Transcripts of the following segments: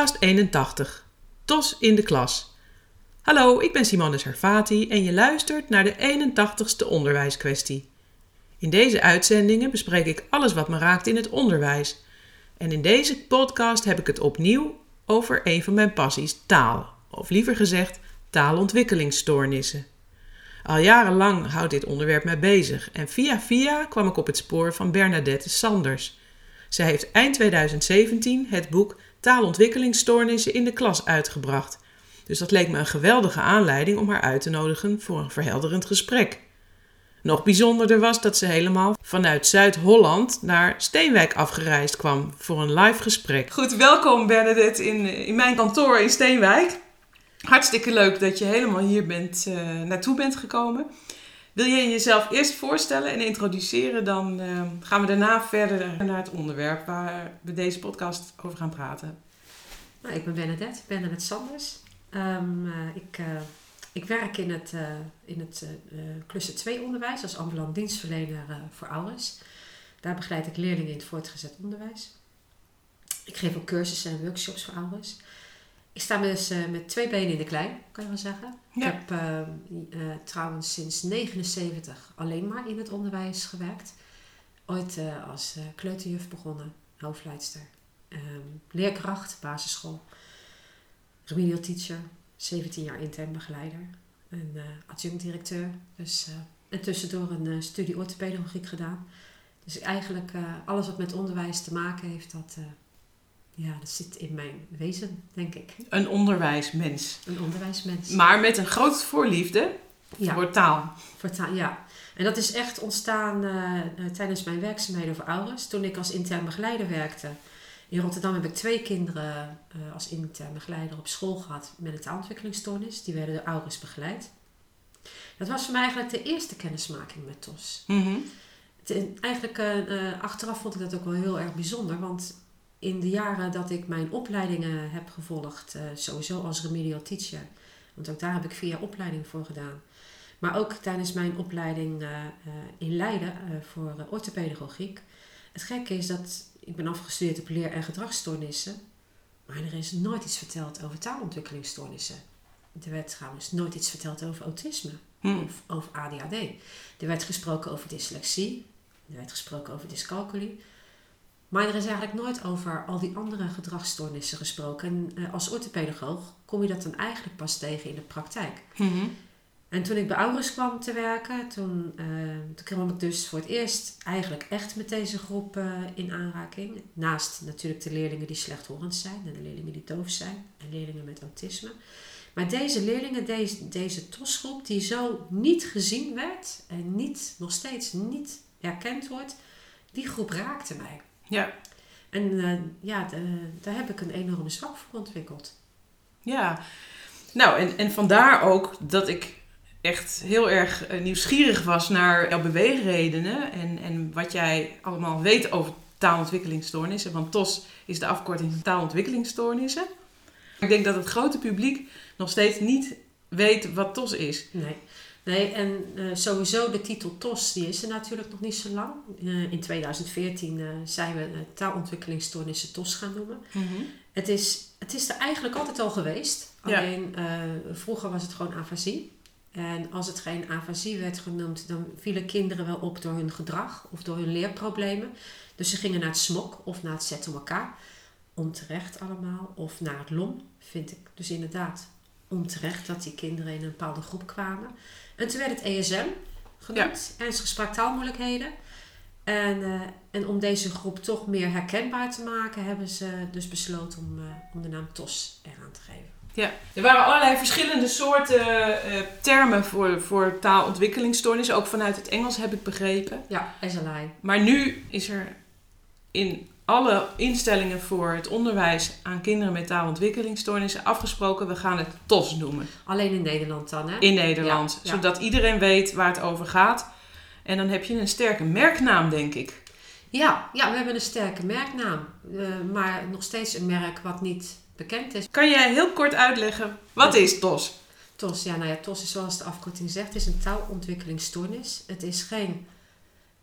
podcast 81. TOS in de klas. Hallo, ik ben Simone Servati en je luistert naar de 81ste onderwijskwestie. In deze uitzendingen bespreek ik alles wat me raakt in het onderwijs. En in deze podcast heb ik het opnieuw over een van mijn passies, taal. Of liever gezegd, taalontwikkelingsstoornissen. Al jarenlang houdt dit onderwerp mij bezig en via via kwam ik op het spoor van Bernadette Sanders. Zij heeft eind 2017 het boek Taalontwikkelingsstoornissen in de klas uitgebracht. Dus dat leek me een geweldige aanleiding om haar uit te nodigen voor een verhelderend gesprek. Nog bijzonderder was dat ze helemaal vanuit Zuid-Holland naar Steenwijk afgereisd kwam voor een live gesprek. Goed, welkom Bernadette in, in mijn kantoor in Steenwijk. Hartstikke leuk dat je helemaal hier bent, uh, naartoe bent gekomen. Wil je jezelf eerst voorstellen en introduceren? Dan uh, gaan we daarna verder naar het onderwerp waar we deze podcast over gaan praten. Nou, ik ben Bernadette, Bernadette Sanders. Um, uh, ik, ik werk in het, in het klussen 2 onderwijs als ambulant dienstverlener voor ouders. Daar begeleid ik leerlingen in het voortgezet onderwijs. Ik geef ook cursussen en workshops voor ouders. Ik sta dus uh, met twee benen in de klei, kan je wel zeggen. Ja. Ik heb uh, uh, trouwens sinds 79 alleen maar in het onderwijs gewerkt. Ooit als kleuterjuf begonnen, hoofdleidster. Um, leerkracht, basisschool. Remedial teacher, 17 jaar intern begeleider. En adjunct-directeur. Dus, en tussendoor een studie orthopedagogiek gedaan. Dus eigenlijk alles wat met onderwijs te maken heeft, dat ja, dat zit in mijn wezen, denk ik. Een onderwijsmens. Een onderwijsmens. Maar met een grote voorliefde ja. voor taal. Voor taal, ja. En dat is echt ontstaan uh, tijdens mijn werkzaamheden voor ouders. Toen ik als intern begeleider werkte. In Rotterdam heb ik twee kinderen uh, als intern begeleider op school gehad met een taalontwikkelingsstoornis. Die werden door ouders begeleid. Dat was voor mij eigenlijk de eerste kennismaking met TOS. Mm -hmm. eigenlijk achteraf vond ik dat ook wel heel erg bijzonder. Want in de jaren dat ik mijn opleidingen heb gevolgd, uh, sowieso als remedial teacher, want ook daar heb ik vier jaar opleiding voor gedaan. Maar ook tijdens mijn opleiding uh, uh, in Leiden voor orthopedagogiek. Het gekke is dat ik ben afgestudeerd op leer- en gedragsstoornissen, maar er is nooit iets verteld over taalontwikkelingsstoornissen. Er werd trouwens nooit iets verteld over autisme hmm. of over ADHD. Er werd gesproken over dyslexie, er werd gesproken over dyscalculie. Maar er is eigenlijk nooit over al die andere gedragsstoornissen gesproken. En uh, als orthopedagoog kom je dat dan eigenlijk pas tegen in de praktijk. Mm-hmm. En toen ik bij ouders kwam te werken, toen, uh, toen kwam ik dus voor het eerst eigenlijk echt met deze groep uh, in aanraking. Naast natuurlijk de leerlingen die slechthorend zijn en de leerlingen die doof zijn en leerlingen met autisme. Maar deze leerlingen, deze, deze TOS-groep, die zo niet gezien werd en niet, nog steeds niet erkend wordt, die groep raakte mij. Ja. En uh, ja, de, daar heb ik een enorme zwak voor ontwikkeld. Ja, nou en, en vandaar ook dat ik echt heel erg eh, nieuwsgierig was naar jouw beweegredenen en, en wat jij allemaal weet over taalontwikkelingsstoornissen. Want TOS is de afkorting van taalontwikkelingsstoornissen. Ik denk dat het grote publiek nog steeds niet weet wat TOS is. Nee. Nee, en uh, sowieso de titel TOS, die is er natuurlijk nog niet zo lang. Uh, in 2014 uh, zijn we taalontwikkelingsstoornissen TOS gaan noemen. Mm -hmm. het, is, het is er eigenlijk altijd al geweest. Alleen vroeger was het gewoon afasie. En als het geen afasie werd genoemd, dan vielen kinderen wel op door hun gedrag of door hun leerproblemen. Dus ze gingen naar het smok of naar het zetten elkaar. Onterecht allemaal. Of naar het LOM, vind ik dus inderdaad onterecht dat die kinderen in een bepaalde groep kwamen. En toen werd het ESM genoemd, ja. ernstige spraaktaalmoeilijkheden. En, uh, en om deze groep toch meer herkenbaar te maken, hebben ze dus besloten om, uh, om de naam TOS eraan te geven. Ja, er waren allerlei verschillende soorten uh, termen voor, voor taalontwikkelingsstoornissen, ook vanuit het Engels heb ik begrepen. Ja, SLI. Maar nu is er in alle instellingen voor het onderwijs aan kinderen met taalontwikkelingsstoornissen afgesproken. We gaan het TOS noemen. Alleen in Nederland dan, hè? In Nederland. Zodat iedereen weet waar het over gaat. En dan heb je een sterke merknaam, denk ik. Ja, ja we hebben een sterke merknaam. Uh, maar nog steeds een merk wat niet bekend is. Kan jij heel kort uitleggen, wat is TOS? TOS, ja, nou ja, TOS is zoals de afkorting zegt, is een taalontwikkelingsstoornis. Het is geen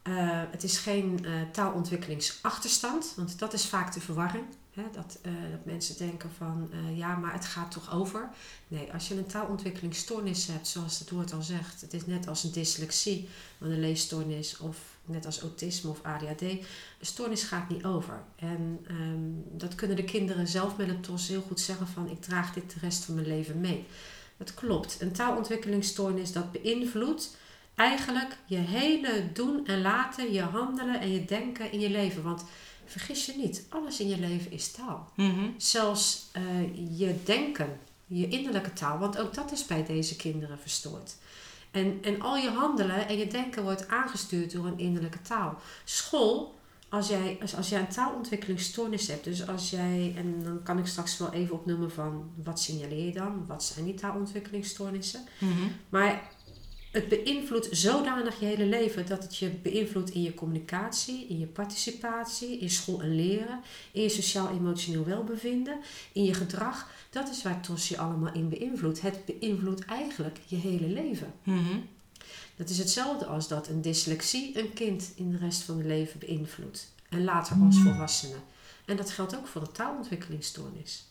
uh, het is geen uh, taalontwikkelingsachterstand, want dat is vaak de verwarring. Hè? Dat, uh, dat mensen denken van eh, ja, maar het gaat toch over. Nee, als je een taalontwikkelingsstoornis hebt, zoals het woord al zegt, het is net als een dyslexie, een leesstoornis of net als autisme of ADHD. Een stoornis gaat niet over. En ehm, dat kunnen de kinderen zelf met een TOS heel goed zeggen van ik draag dit de rest van mijn leven mee. Dat klopt. Een taalontwikkelingsstoornis dat beïnvloedt eigenlijk je hele doen en laten, je handelen en je denken in je leven. Want vergis je niet, alles in je leven is taal. Mhm. Zelfs eh, je denken, je innerlijke taal, want ook dat is bij deze kinderen verstoord. En, en al je handelen en je denken wordt aangestuurd door een innerlijke taal. School, als jij, als, als jij een taalontwikkelingsstoornis hebt, dus als jij, en dan kan ik straks wel even opnoemen van wat signaleer je dan, wat zijn die taalontwikkelingsstoornissen. Mhm. Maar het beïnvloedt zodanig je hele leven dat het je beïnvloedt in je communicatie, in je participatie, in school en leren, in je sociaal-emotioneel welbevinden, in je gedrag. Dat is waar TOS je allemaal in beïnvloedt. Het beïnvloedt eigenlijk je hele leven. Mhm. Dat is hetzelfde als dat een dyslexie een kind in de rest van het leven beïnvloedt. En later als volwassene. En dat geldt ook voor een taalontwikkelingsstoornis.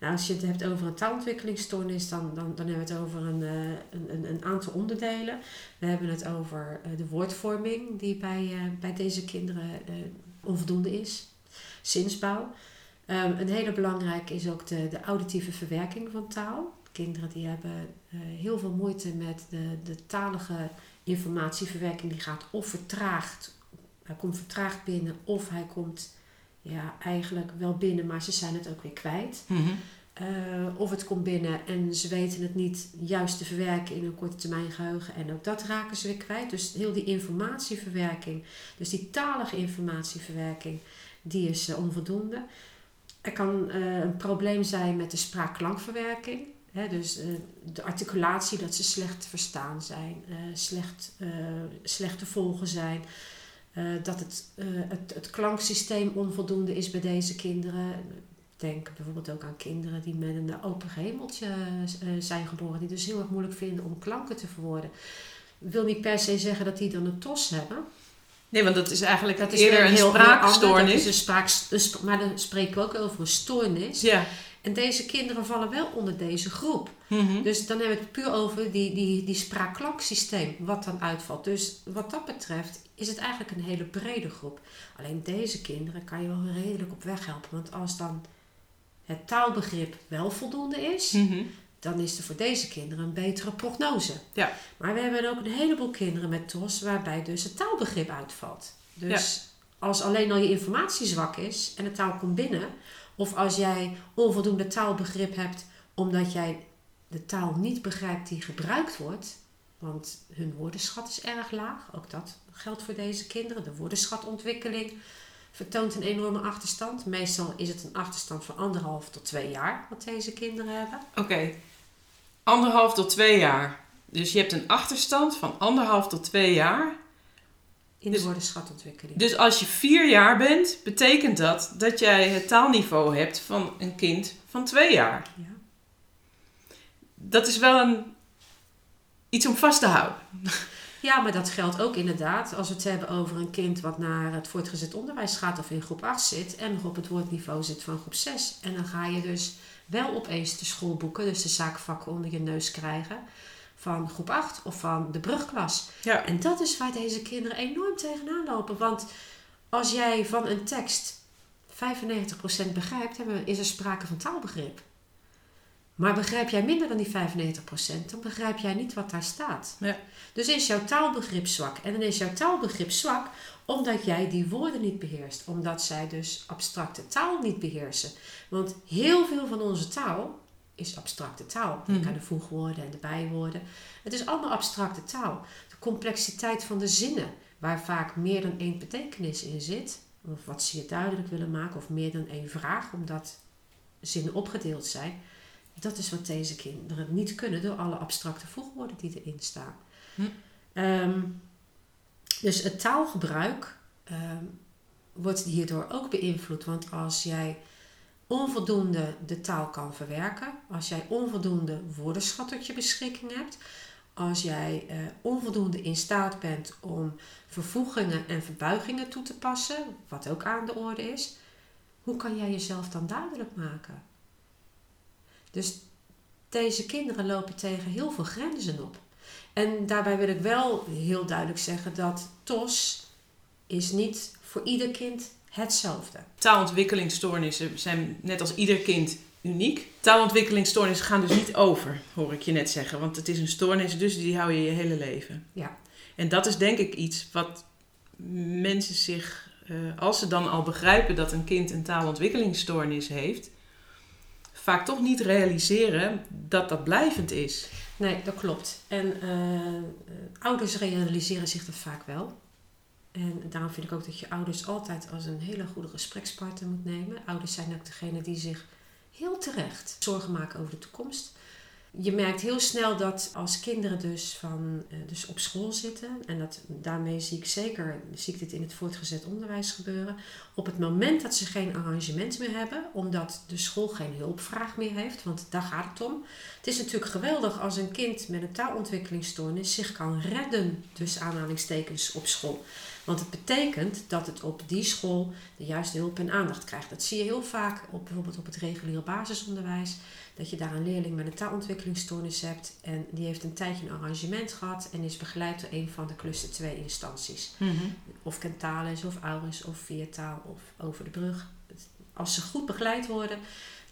Nou, als je het hebt over een taalontwikkelingsstoornis, dan, dan, dan hebben we het over een, eh, een, een, aantal onderdelen. We hebben het over eh, de woordvorming, die bij, eh, bij deze kinderen onvoldoende is. Zinsbouw. Ehm, een hele belangrijke is ook de, de auditieve verwerking van taal. Kinderen die hebben heel veel moeite met de, de talige informatieverwerking. Die gaat of vertraagd, hij komt vertraagd binnen, of hij komt ja, eigenlijk wel binnen, maar ze zijn het ook weer kwijt. Mhm. Eh, of het komt binnen en ze weten het niet juist te verwerken in een korte termijn geheugen. En ook dat raken ze weer kwijt. Dus heel die informatieverwerking, dus die talige informatieverwerking, die is eh, onvoldoende. Er kan eh, een probleem zijn met de spraakklankverwerking. Hè, dus de articulatie, dat ze slecht te verstaan zijn, slecht, eh, slecht te volgen zijn. Eh, dat het, eh, het, het klanksysteem onvoldoende is bij deze kinderen. Denk bijvoorbeeld ook aan kinderen die met een open hemeltje eh, zijn geboren, die dus heel erg moeilijk vinden om klanken te verwoorden. Wil niet per se zeggen dat die dan een tos hebben. Nee, want dat is eigenlijk Dat is eerder weer een heel- heel ander. Dat spraakstoornis. is een spraak, maar dan spreken we ook over een stoornis. Ja. En deze kinderen vallen wel onder deze groep. Mhm. Dus dan hebben we het puur over die, die, die spraak-klanksysteem, wat dan uitvalt. Dus wat dat betreft is het eigenlijk een hele brede groep. Alleen deze kinderen kan je wel redelijk op weg helpen. Want als dan het taalbegrip wel voldoende is, Mhm. dan is er voor deze kinderen een betere prognose. Ja. Maar we hebben ook een heleboel kinderen met TOS waarbij dus het taalbegrip uitvalt. Dus als alleen al je informatie zwak is en de taal komt binnen, of als jij onvoldoende taalbegrip hebt omdat jij de taal niet begrijpt die gebruikt wordt, want hun woordenschat is erg laag, ook dat geldt voor deze kinderen. De woordenschatontwikkeling vertoont een enorme achterstand. Meestal is het een achterstand van anderhalf tot twee jaar wat deze kinderen hebben. Oké. Anderhalf tot twee jaar. Dus je hebt een achterstand van anderhalf tot twee jaar. In de Dus- woordenschatontwikkeling. Dus als je vier jaar bent, betekent dat dat jij het taalniveau hebt van een kind van twee jaar. Ja. Dat is wel een, iets om vast te houden. Ja, maar dat geldt ook inderdaad als we het hebben over een kind wat naar het voortgezet onderwijs gaat of in groep 8 zit en nog op het woordniveau zit van groep 6. En dan ga je dus wel opeens de schoolboeken, dus de zaakvakken onder je neus krijgen van groep 8 of van de brugklas. Ja. En dat is waar deze kinderen enorm tegenaan lopen. Want als jij van een tekst 95% begrijpt, is er sprake van taalbegrip. Maar begrijp jij minder dan die 95%, dan begrijp jij niet wat daar staat. Ja. Dus is jouw taalbegrip zwak. En dan is jouw taalbegrip zwak omdat jij die woorden niet beheerst. Omdat zij dus abstracte taal niet beheersen. Want heel veel van onze taal is abstracte taal. Denk Mhm. aan de voegwoorden en de bijwoorden. Het is allemaal abstracte taal. De complexiteit van de zinnen, waar vaak meer dan één betekenis in zit, of wat ze je duidelijk willen maken, of meer dan één vraag, omdat zinnen opgedeeld zijn. Dat is wat deze kinderen niet kunnen door alle abstracte voegwoorden die erin staan. Hm. Ehm, dus het taalgebruik ehm, wordt hierdoor ook beïnvloed. Want als jij onvoldoende de taal kan verwerken, als jij onvoldoende woordenschat tot je beschikking hebt, als jij eh, onvoldoende in staat bent om vervoegingen en verbuigingen toe te passen, wat ook aan de orde is, Hoe kan jij jezelf dan duidelijk maken? Dus deze kinderen lopen tegen heel veel grenzen op. En daarbij wil ik wel heel duidelijk zeggen dat TOS is niet voor ieder kind hetzelfde. Taalontwikkelingsstoornissen zijn net als ieder kind uniek. Taalontwikkelingsstoornissen gaan dus niet over, hoor ik je net zeggen. Want het is een stoornis, dus die hou je je hele leven. Ja. En dat is denk ik iets wat mensen zich, eh, als ze dan al begrijpen dat een kind een taalontwikkelingsstoornis heeft, vaak toch niet realiseren dat dat blijvend is. Nee, dat klopt. En uh, ouders realiseren zich dat vaak wel. En daarom vind ik ook dat je ouders altijd als een hele goede gesprekspartner moet nemen. Ouders zijn ook degene die zich heel terecht zorgen maken over de toekomst. Je merkt heel snel dat als kinderen dus, van, eh, dus op school zitten, en dat, daarmee zie ik zeker zie ik dit in het voortgezet onderwijs gebeuren, op het moment dat ze geen arrangement meer hebben, omdat de school geen hulpvraag meer heeft, want daar gaat het om. Het is natuurlijk geweldig als een kind met een taalontwikkelingsstoornis zich kan redden, dus aanhalingstekens, op school. Want het betekent dat het op die school de juiste hulp en aandacht krijgt. Dat zie je heel vaak op bijvoorbeeld op het reguliere basisonderwijs. Dat je daar een leerling met een taalontwikkelingsstoornis hebt. En die heeft een tijdje een arrangement gehad en is begeleid door een van de cluster 2 instanties. Mhm. Of Kentalis of Auris of Viertaal of over de brug. Als ze goed begeleid worden,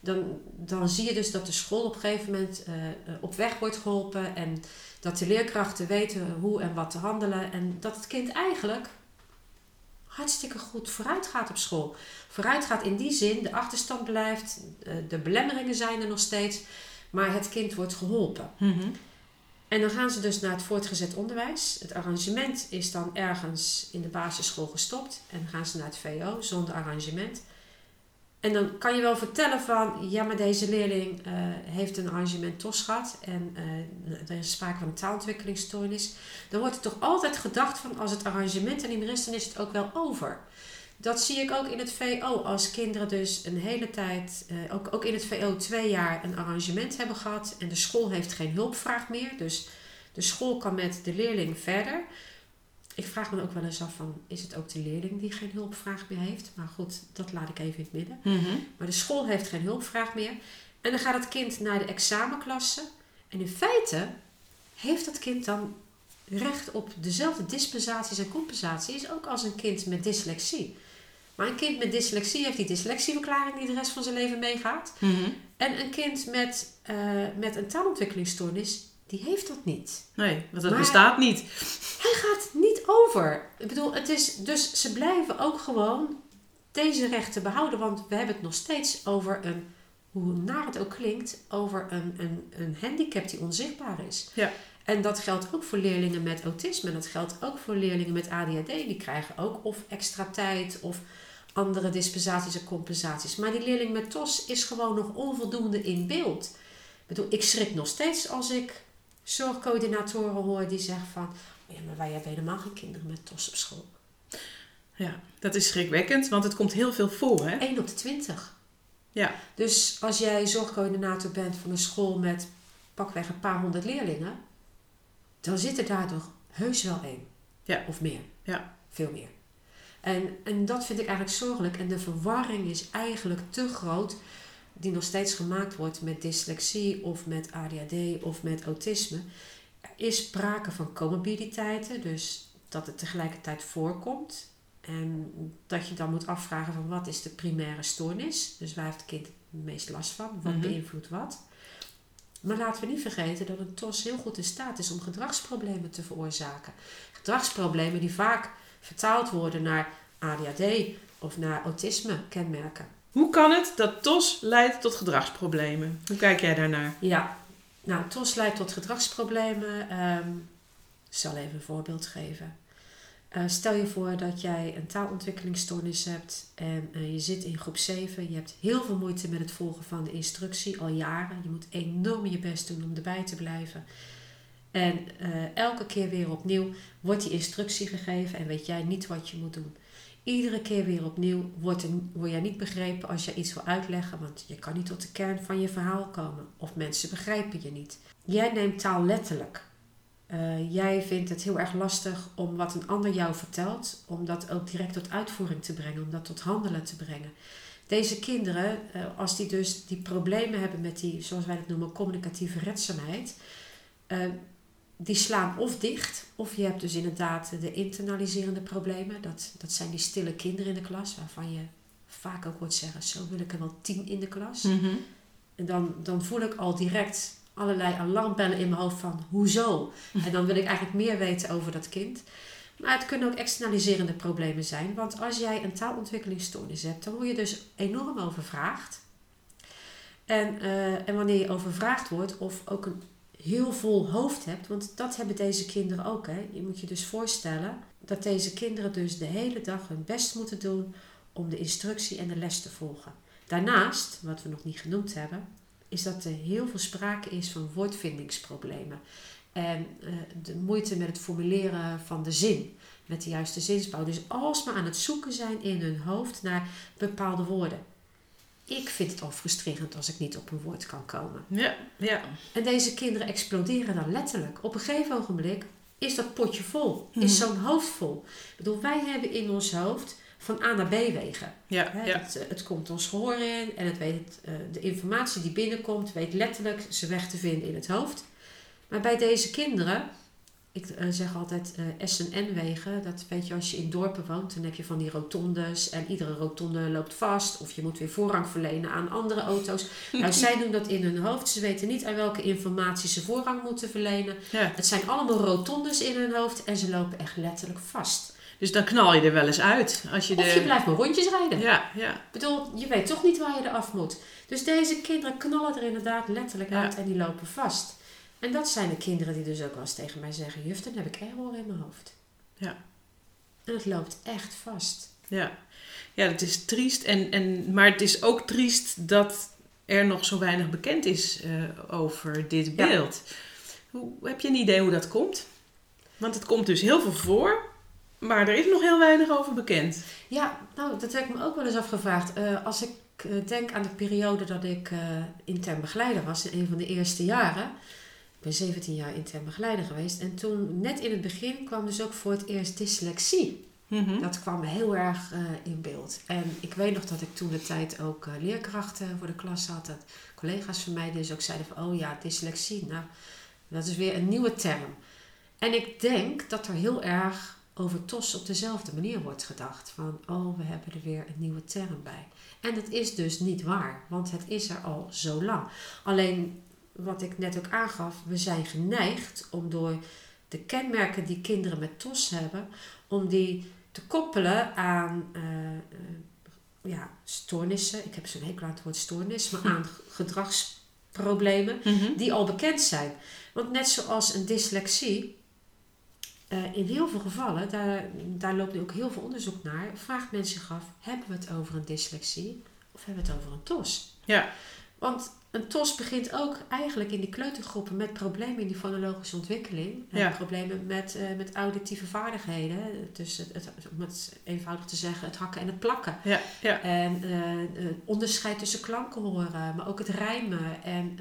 dan, dan zie je dus dat de school op een gegeven moment uh, op weg wordt geholpen. En dat de leerkrachten weten hoe en wat te handelen. En dat het kind eigenlijk hartstikke goed vooruit gaat op school. Vooruit gaat in die zin, de achterstand blijft, eh, de belemmeringen zijn er nog steeds, maar het kind wordt geholpen. Mhm. En dan gaan ze dus naar het voortgezet onderwijs. Het arrangement is dan ergens in de basisschool gestopt en dan gaan ze naar het VO zonder arrangement. En dan kan je wel vertellen van, ja, maar deze leerling uh, heeft een arrangement TOS gehad en uh, er is sprake van een taalontwikkelingsstoornis. Dan wordt er toch altijd gedacht van, als het arrangement er niet meer is, is het ook wel over. Dat zie ik ook in het VO. Als kinderen dus een hele tijd, uh, ook, ook in het VO twee jaar een arrangement hebben gehad en de school heeft geen hulpvraag meer. Dus de school kan met de leerling verder ik vraag me ook wel eens af van, is het ook de leerling die geen hulpvraag meer heeft? Maar goed, dat laat ik even in het midden. Mhm. Maar de school heeft geen hulpvraag meer. En dan gaat het kind naar de examenklasse. En in feite heeft dat kind dan recht op dezelfde dispensaties en compensaties ook als een kind met dyslexie. Maar een kind met dyslexie heeft die dyslexieverklaring die de rest van zijn leven meegaat. Mhm. En een kind met, uh, met een taalontwikkelingsstoornis die heeft dat niet. Nee, want dat Maar- bestaat niet. Hij gaat niet over. Ik bedoel, het is, dus ze blijven ook gewoon deze rechten behouden. Want we hebben het nog steeds over een, hoe naar het ook klinkt, over een, een, een handicap die onzichtbaar is. Ja. En dat geldt ook voor leerlingen met autisme. En dat geldt ook voor leerlingen met ADHD. Die krijgen ook of extra tijd of andere dispensaties en compensaties. Maar die leerling met TOS is gewoon nog onvoldoende in beeld. Ik bedoel, ik schrik nog steeds als ik zorgcoördinatoren hoor die zeggen van... "Oh Ja, maar wij hebben helemaal geen kinderen met TOS op school. Ja, dat is schrikwekkend, want het komt heel veel voor, hè? 1 op de 20. Ja. Dus als jij zorgcoördinator bent van een school met pakweg een paar honderd leerlingen... dan zit er daar toch heus wel één. Ja. Of meer. Ja. Veel meer. En, en dat vind ik eigenlijk zorgelijk. En de verwarring is eigenlijk te groot... die nog steeds gemaakt wordt met dyslexie of met ADHD of met autisme. Er is sprake van comorbiditeiten, dus dat het tegelijkertijd voorkomt. En dat je dan moet afvragen van wat is de primaire stoornis? Dus waar heeft het kind het meest last van? Wat Mhm. beïnvloedt wat? Maar laten we niet vergeten dat een TOS heel goed in staat is om gedragsproblemen te veroorzaken. Gedragsproblemen die vaak vertaald worden naar ADHD of naar autisme kenmerken. Hoe kan het dat TOS leidt tot gedragsproblemen? Hoe kijk jij daarnaar? Ja, nou, TOS leidt tot gedragsproblemen. Ehm, ik zal even een voorbeeld geven. Eh, stel je voor dat jij een taalontwikkelingsstoornis hebt en eh, je zit in groep 7. Je hebt heel veel moeite met het volgen van de instructie al jaren. Je moet enorm je best doen om erbij te blijven. En eh, elke keer weer opnieuw wordt die instructie gegeven en weet jij niet wat je moet doen. Iedere keer weer opnieuw word jij niet begrepen als je iets wil uitleggen, want je kan niet tot de kern van je verhaal komen. Of mensen begrijpen je niet. Jij neemt taal letterlijk. Eh, jij vindt het heel erg lastig om wat een ander jou vertelt, om dat ook direct tot uitvoering te brengen, om dat tot handelen te brengen. Deze kinderen, eh, als die dus die problemen hebben met die, zoals wij dat noemen, communicatieve redzaamheid, eh, die slaan of dicht, of je hebt dus inderdaad de internaliserende problemen. Dat, dat zijn die stille kinderen in de klas, waarvan je vaak ook hoort zeggen, zo wil ik er wel tien in de klas. Mhm. En dan, dan voel ik al direct allerlei alarmbellen in mijn hoofd van hoezo? En dan wil ik eigenlijk meer weten over dat kind. Maar het kunnen ook externaliserende problemen zijn. Want als jij een taalontwikkelingsstoornis hebt, dan word je dus enorm overvraagd. En, eh, en wanneer je overvraagd wordt of ook een heel vol hoofd hebt, want dat hebben deze kinderen ook. Hè. Je moet je dus voorstellen dat deze kinderen dus de hele dag hun best moeten doen om de instructie en de les te volgen. Daarnaast, wat we nog niet genoemd hebben, is dat er heel veel sprake is van woordvindingsproblemen. En eh, de moeite met het formuleren van de zin, met de juiste zinsbouw. Dus alsmaar aan het zoeken zijn in hun hoofd naar bepaalde woorden. Ik vind het al frustrerend als ik niet op een woord kan komen. Ja, ja. En deze kinderen exploderen dan letterlijk. Op een gegeven ogenblik is dat potje vol, Mhm. is zo'n hoofd vol. Ik bedoel, wij hebben in ons hoofd van A naar B wegen. Ja, ja. het, het komt ons gehoor in en het weet, eh, de informatie die binnenkomt weet letterlijk zijn weg te vinden in het hoofd. Maar bij deze kinderen, ik eh, zeg altijd eh, S en N wegen, dat weet je als je in dorpen woont, dan heb je van die rotondes en iedere rotonde loopt vast of je moet weer voorrang verlenen aan andere auto's. Nou, zij doen dat in hun hoofd. Ze weten niet aan welke informatie ze voorrang moeten verlenen. ja. Het zijn allemaal rotondes in hun hoofd en ze lopen echt letterlijk vast. Dus dan knal je er wel eens uit. Als je de... Of je blijft maar rondjes rijden. Ja, ja. Ik bedoel, je weet toch niet waar je eraf moet. Dus deze kinderen knallen er inderdaad letterlijk Ja. uit en die lopen vast. En dat zijn de kinderen die dus ook wel eens tegen mij zeggen: Juf, dan heb ik error in mijn hoofd. Ja. En het loopt echt vast. Ja, ja het is triest. En, en, maar het is ook triest dat er nog zo weinig bekend is eh, over dit Ja. beeld. Hoe, heb je een idee hoe dat komt? Want het komt dus heel veel voor, maar er is nog heel weinig over bekend. Ja, nou, dat heb ik me ook wel eens afgevraagd. Eh, als ik eh, denk aan de periode dat ik intern begeleider was, in een van de eerste jaren. Ik ben 17 jaar intern begeleider geweest. En toen, net in het begin, kwam dus ook voor het eerst dyslexie. Mhm. Dat kwam heel erg eh, in beeld. En ik weet nog dat ik toen de tijd ook eh, leerkrachten voor de klas had. Dat collega's van mij dus ook zeiden van, oh ja, dyslexie. Nou, dat is weer een nieuwe term. En ik denk dat er heel erg over TOS op dezelfde manier wordt gedacht. Van, oh, we hebben er weer een nieuwe term bij. En dat is dus niet waar, want het is er al zo lang. Alleen, wat ik net ook aangaf, we zijn geneigd om door de kenmerken die kinderen met TOS hebben, om die te koppelen aan eh, eh, ja, stoornissen. Ik heb zo'n hekel aan het woord stoornis, maar aan gedragsproblemen Mhm. die al bekend zijn. Want net zoals een dyslexie, eh, in heel veel gevallen, daar, daar loopt nu ook heel veel onderzoek naar, vraagt men zich af, hebben we het over een dyslexie of hebben we het over een TOS? Ja, Want een TOS begint ook eigenlijk in die kleutergroepen met problemen in die fonologische ontwikkeling. Ja. Problemen met, eh, met auditieve vaardigheden. Dus het, het, om het eenvoudig te zeggen, het hakken en het plakken. ja, ja. En eh, onderscheid tussen klanken horen, maar ook het rijmen en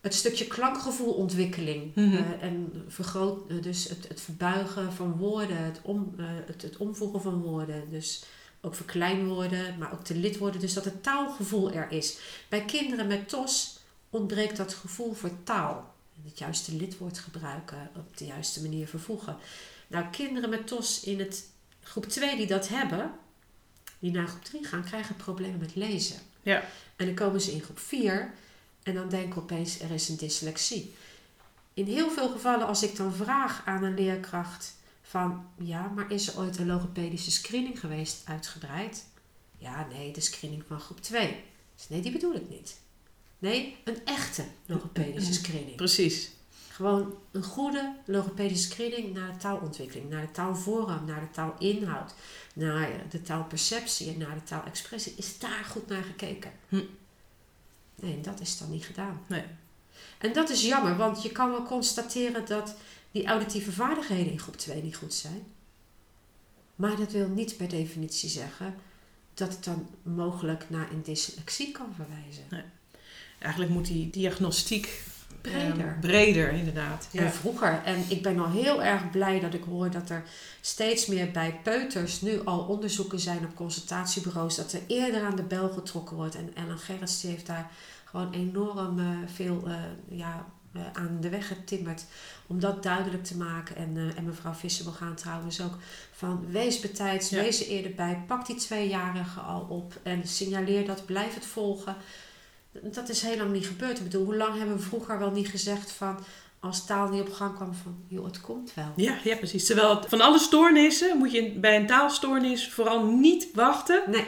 het stukje klankgevoelontwikkeling. Eh, en vergroot, dus het, het verbuigen van woorden, het, om, het, het omvoegen van woorden. Dus ook verkleinwoorden, maar ook te lidwoorden. Dus dat het taalgevoel er is. Bij kinderen met TOS ontbreekt dat gevoel voor taal. Het juiste lidwoord gebruiken, op de juiste manier vervoegen. Nou, kinderen met TOS in het groep 2 die dat hebben, die naar groep 3 gaan, krijgen problemen met lezen. Ja. En dan komen ze in groep 4 en dan denken opeens er is een dyslexie. In heel veel gevallen, als ik dan vraag aan een leerkracht van ja, maar is er ooit een logopedische screening geweest uitgebreid? Ja, nee, de screening van groep 2. Dus nee, die bedoel ik niet. Nee, een echte logopedische screening. Precies. Gewoon een goede logopedische screening naar de taalontwikkeling, naar de taalvorm, naar de taalinhoud, naar de taalperceptie en naar de taalexpressie. Is daar goed naar gekeken? Hm. Nee, dat is dan niet gedaan. Nee. En dat is jammer, want je kan wel constateren dat die auditieve vaardigheden in groep 2 niet goed zijn. Maar dat wil niet per definitie zeggen dat het dan mogelijk naar een dyslexie kan verwijzen. Eigenlijk moet die diagnostiek Breder. eh, breder, inderdaad. En vroeger. En ik ben al heel erg blij dat ik hoor dat er steeds meer bij peuters nu al onderzoeken zijn op consultatiebureaus. Dat er eerder aan de bel getrokken wordt. En Ellen Gerrits heeft daar gewoon enorm eh, veel eh, ja, eh, aan de weg getimmerd. Om dat duidelijk te maken. En, eh, en mevrouw Visser wil gaan trouwens ook van wees betijds, Ja. wees er eerder bij. Pak die tweejarige al op en signaleer dat, blijf het volgen. Dat is heel lang niet gebeurd. Ik bedoel, hoe lang hebben we vroeger wel niet gezegd van als taal niet op gang kwam van joh, het komt wel. Ja, ja, precies. Terwijl het- van alle stoornissen moet je bij een taalstoornis vooral niet wachten. Nee,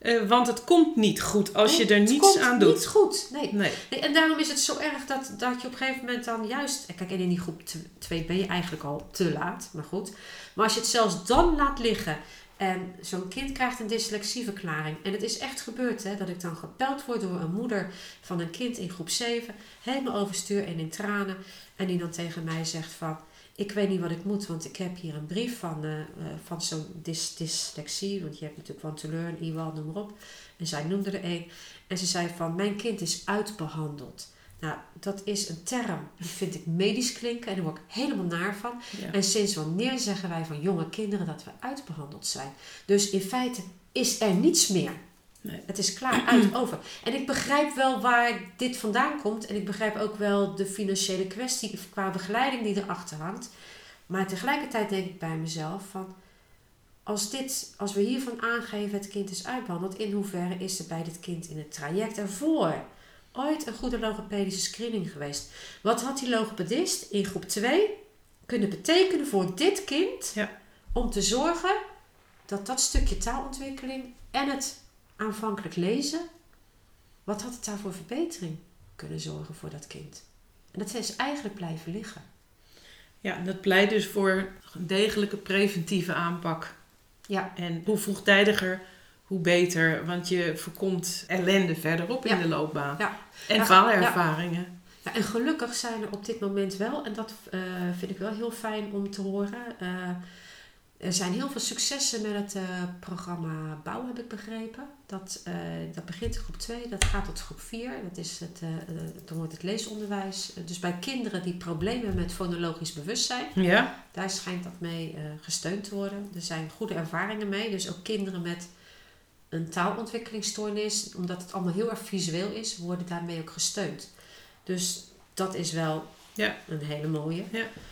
eh, want het komt niet goed als je er het niets komt aan doet. Niet goed, nee. Nee. nee. En daarom is het zo erg dat, dat je op een gegeven moment dan juist... Kijk, en in die groep 2 ben je eigenlijk al te laat, maar goed. Maar als je het zelfs dan laat liggen en zo'n kind krijgt een dyslexieverklaring... En het is echt gebeurd, hè, dat ik dan gebeld word door een moeder van een kind in groep 7... Helemaal overstuur en in tranen. En die dan tegen mij zegt van... Ik weet niet wat ik moet, want ik heb hier een brief van, eh, eh, van zo'n dys, dyslexie. Want je hebt natuurlijk One to Learn, IWAL, noem maar op. En zij noemde er een. En ze zei van, mijn kind is uitbehandeld. Nou, dat is een term, die vind ik medisch klinken en daar word ik helemaal naar van. Ja. En sinds wanneer zeggen wij van jonge kinderen dat we uitbehandeld zijn? Dus in feite is er niets meer. Nee. Het is klaar, uit, over. En ik begrijp wel waar dit vandaan komt. En ik begrijp ook wel de financiële kwestie qua begeleiding die erachter hangt. Maar tegelijkertijd denk ik bij mezelf van... Als, dit, als we hiervan aangeven het kind is uitbehandeld... in hoeverre is er bij dit kind in het traject ervoor... ooit een goede logopedische screening geweest? Wat had die logopedist in groep 2 kunnen betekenen voor dit kind... Ja. om te zorgen dat dat stukje taalontwikkeling en het aanvankelijk lezen... wat had het daar voor verbetering kunnen zorgen voor dat kind? En dat is eigenlijk blijven liggen. ja, dat pleit dus voor een degelijke preventieve aanpak. Ja. En hoe vroegtijdiger, hoe beter. Want je voorkomt ellende verderop in de loopbaan. Ja. En Ja, faalervaringen. Ja, en gelukkig zijn er op dit moment wel, en dat eh, vind ik wel heel fijn om te horen. eh, er zijn heel veel successen met het eh, programma Bouw, heb ik begrepen. Dat, eh, dat begint in groep 2, dat gaat tot groep 4. Dat is het, eh, dan wordt het leesonderwijs. Dus bij kinderen die problemen met fonologisch bewustzijn, Ja. daar schijnt dat mee gesteund te worden. Er zijn goede ervaringen mee. Dus ook kinderen met een taalontwikkelingsstoornis, omdat het allemaal heel erg visueel is, worden daarmee ook gesteund. Dus dat is wel Ja. een hele mooie.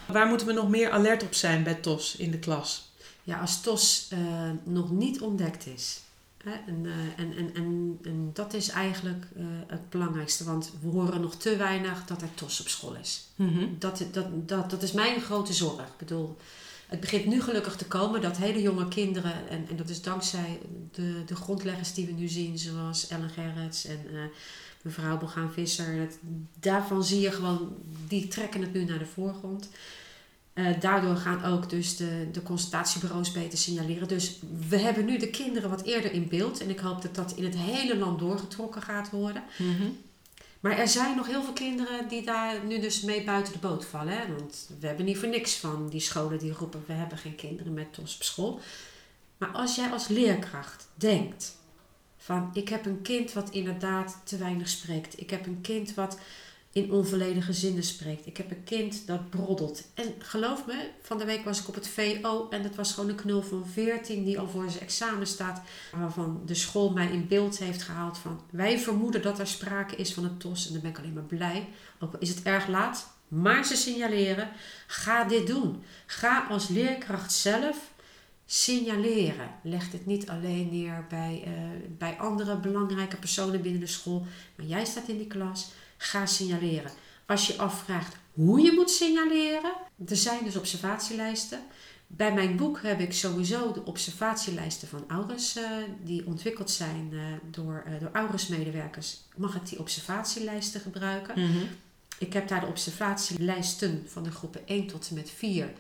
Waar moeten we nog meer alert op zijn bij TOS in de klas? Ja, als TOS eh, nog niet ontdekt is. Hè, en, eh, en, en, en, en dat is eigenlijk eh, het belangrijkste, want we horen nog te weinig dat er TOS op school is. Mhm. Dat, dat, dat, dat is mijn grote zorg. Ik bedoel, het begint nu gelukkig te komen dat hele jonge kinderen, en, en dat is dankzij de, de grondleggers die we nu zien, zoals Ellen Gerrits en mevrouw Bogaan Visser. Dat, daarvan zie je gewoon, die trekken het nu naar de voorgrond. Eh, daardoor gaan ook dus de, de consultatiebureaus beter signaleren. Dus we hebben nu de kinderen wat eerder in beeld. En ik hoop dat dat in het hele land doorgetrokken gaat worden. Mhm. Maar er zijn nog heel veel kinderen die daar nu dus mee buiten de boot vallen. Hè? Want we hebben niet voor niks van die scholen die roepen... we hebben geen kinderen met TOS op school. Maar als jij als leerkracht denkt... van ik heb een kind wat inderdaad te weinig spreekt. Ik heb een kind wat in onvolledige zinnen spreekt. Ik heb een kind dat broddelt. En geloof me, van de week was ik op het VO... en dat was gewoon een knul van 14 die al voor zijn examen staat... waarvan de school mij in beeld heeft gehaald van... wij vermoeden dat er sprake is van een TOS. En dan ben ik alleen maar blij. Ook is het erg laat, maar ze signaleren. Ga dit doen. Ga als leerkracht zelf signaleren. Leg dit niet alleen neer bij, eh, bij andere belangrijke personen binnen de school. Maar jij staat in die klas. Ga signaleren. Als je afvraagt hoe je moet signaleren. Er zijn dus observatielijsten. Bij mijn boek heb ik sowieso de observatielijsten van Aures, eh, die ontwikkeld zijn eh, door, eh door Aures-medewerkers. Mag ik die observatielijsten gebruiken? Mhm. Ik heb daar de observatielijsten van de groepen 1 tot en met 4.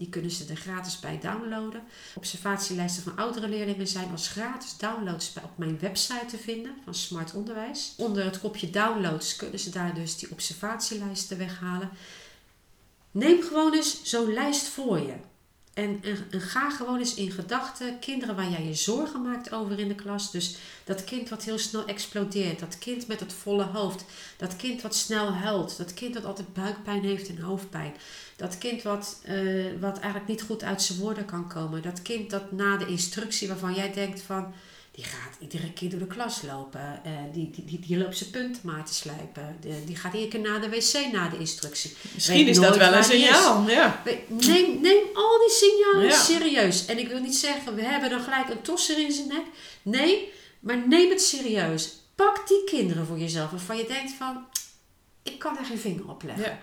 Die kunnen ze er gratis bij downloaden. Observatielijsten van oudere leerlingen zijn als gratis downloads op mijn website te vinden van Smart Onderwijs. Onder het kopje downloads kunnen ze daar dus die observatielijsten weghalen. Neem gewoon eens zo'n lijst voor je. En, ga gewoon eens in gedachten kinderen waar jij je zorgen maakt over in de klas. Dus dat kind wat heel snel explodeert. Dat kind met het volle hoofd. Dat kind wat snel huilt. Dat kind dat altijd buikpijn heeft en hoofdpijn. Dat kind wat, eh, wat eigenlijk niet goed uit zijn woorden kan komen. Dat kind dat na de instructie waarvan jij denkt van die gaat iedere keer door de klas lopen. Uh, die, die, die, die, loopt zijn punten maar te slijpen. De, die gaat iedere keer naar de wc na de instructie. Misschien is dat wel een signaal. Ja. Neem, neem al die signalen serieus. En ik wil niet zeggen, we hebben dan gelijk een tosser in zijn nek. Nee, maar neem het serieus. Pak die kinderen voor jezelf waarvan je denkt van, ik kan er geen vinger op leggen. Ja.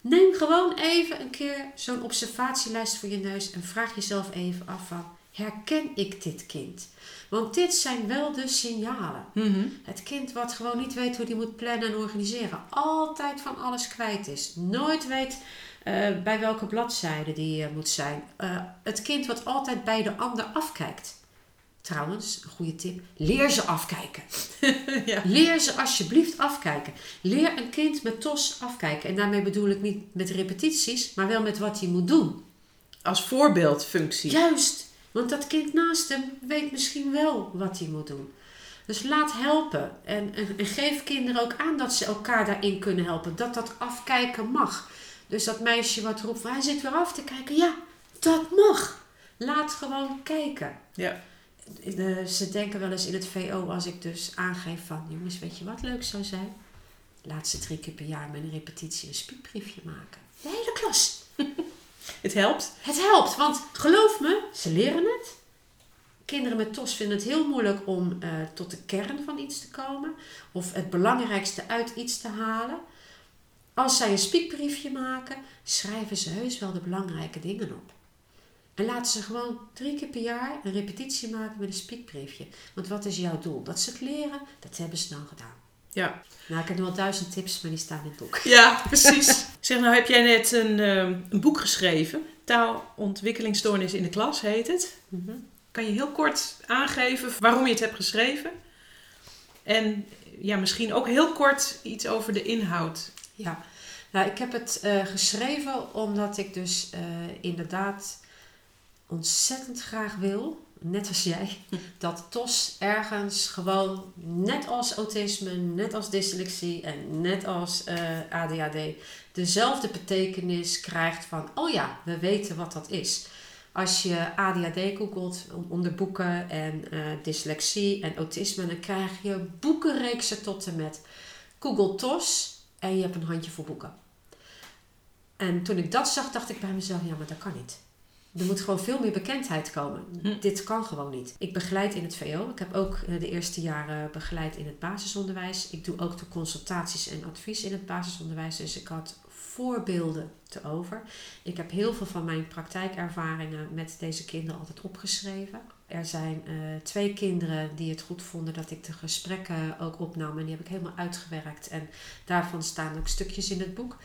Neem gewoon even een keer zo'n observatielijst voor je neus en vraag jezelf even af van, herken ik dit kind? Want dit zijn wel de signalen. Mhm. Het kind wat gewoon niet weet hoe hij moet plannen en organiseren. Altijd van alles kwijt is. Nooit weet uh, bij welke bladzijde die uh, moet zijn. Uh, het kind wat altijd bij de ander afkijkt. Trouwens, een goede tip. Leer ze afkijken. ja. Leer ze alsjeblieft afkijken. Leer een kind met TOS afkijken. En daarmee bedoel ik niet met repetities, maar wel met wat hij moet doen. Als voorbeeldfunctie. Juist. Want dat kind naast hem weet misschien wel wat hij moet doen. Dus laat helpen. En, en, en, geef kinderen ook aan dat ze elkaar daarin kunnen helpen. Dat dat afkijken mag. Dus dat meisje wat roept, hij zit weer af te kijken. Ja, dat mag. Laat gewoon kijken. Ja. ze denken wel eens in het VO als ik dus aangeef van... Jongens, weet je wat leuk zou zijn? Laat ze drie keer per jaar met een repetitie een spiekbriefje maken. De hele klas. Het helpt. Het helpt, want geloof me, ze leren het. Kinderen met TOS vinden het heel moeilijk om uh, tot de kern van iets te komen. Of het belangrijkste uit iets te halen. Als zij een spiekbriefje maken, schrijven ze heus wel de belangrijke dingen op. En laten ze gewoon drie keer per jaar een repetitie maken met een spiekbriefje. Want wat is jouw doel? Dat ze het leren, dat hebben ze dan gedaan. Ja. Nou, ik heb nu al duizend tips, maar die staan in het boek. Ja, precies. zeg, nou heb jij net een, ehm, een boek geschreven. Taalontwikkelingsstoornis in de klas heet het. Mhm. Kan je heel kort aangeven waarom je het hebt geschreven? En ja, misschien ook heel kort iets over de inhoud. Ja, nou, ik heb het uh, geschreven omdat ik dus uh, inderdaad ontzettend graag wil net als jij, dat TOS ergens gewoon, net als autisme, net als dyslexie en net als eh, ADHD, dezelfde betekenis krijgt van, oh ja, we weten wat dat is. Als je ADHD googelt onder boeken en uh, dyslexie en autisme, dan krijg je boekenreeksen tot en met. Google TOS en je hebt een handje voor boeken. En toen ik dat zag, dacht ik bij mezelf, ja, maar dat kan niet. Er moet gewoon veel meer bekendheid komen. Hm. Dit kan gewoon niet. Ik begeleid in het VO. Ik heb ook eh, de eerste jaren begeleid in het basisonderwijs. Ik doe ook de consultaties en advies in het basisonderwijs. Dus ik had voorbeelden te over. Ik heb heel veel van mijn praktijkervaringen met deze kinderen altijd opgeschreven. Er zijn uh, twee kinderen die het goed vonden dat ik de gesprekken ook opnam. En die heb ik helemaal uitgewerkt. En daarvan staan ook stukjes in het boek.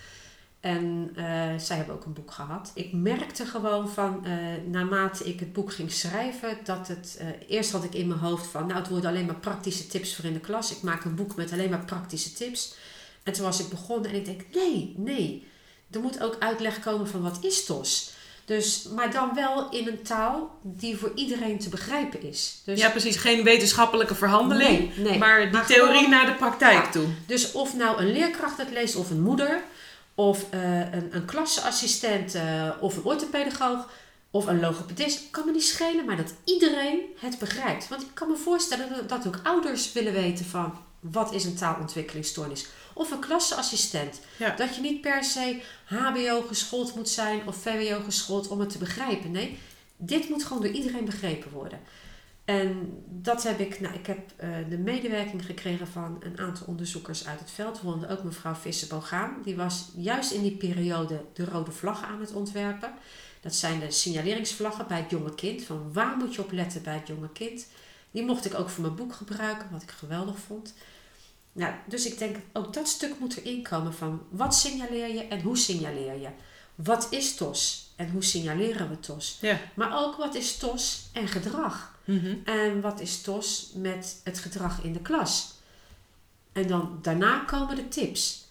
En uh, zij hebben ook een boek gehad. Ik merkte gewoon van, uh, naarmate ik het boek ging schrijven, dat het. Uh, eerst had ik in mijn hoofd van, nou, het worden alleen maar praktische tips voor in de klas. Ik maak een boek met alleen maar praktische tips. En toen was ik begonnen en ik denk, nee, nee. Er moet ook uitleg komen van wat is TOS. Dus, maar dan wel in een taal die voor iedereen te begrijpen is. Dus, ja, precies. Geen wetenschappelijke verhandeling, nee, nee. maar die theorie naar de praktijk toe. Dus of nou een leerkracht het leest of een moeder of uh, een, een klasassistent uh, of een orthopedagoog of een logopedist, kan me niet schelen, maar dat iedereen het begrijpt. Want ik kan me voorstellen dat, ook ouders willen weten van wat is een taalontwikkelingsstoornis. Of een klasassistent. Ja. Dat je niet per se HBO geschoold moet zijn of VWO geschoold om het te begrijpen. Nee, dit moet gewoon door iedereen begrepen worden. En dat heb ik, nou, ik heb uh, de medewerking gekregen van een aantal onderzoekers uit het veld, waaronder ook mevrouw Visser-Bogaan. Die was juist in die periode de rode vlaggen aan het ontwerpen. Dat zijn de signaleringsvlaggen bij het jonge kind. Van waar moet je op letten bij het jonge kind? Die mocht ik ook voor mijn boek gebruiken, wat ik geweldig vond. Nou, dus ik denk, ook dat stuk moet erin komen van wat signaleer je en hoe signaleer je? Wat is TOS en hoe signaleren we TOS? Ja. Maar ook wat is TOS en gedrag? Mhm. En wat is TOS met het gedrag in de klas? En dan daarna komen de tips.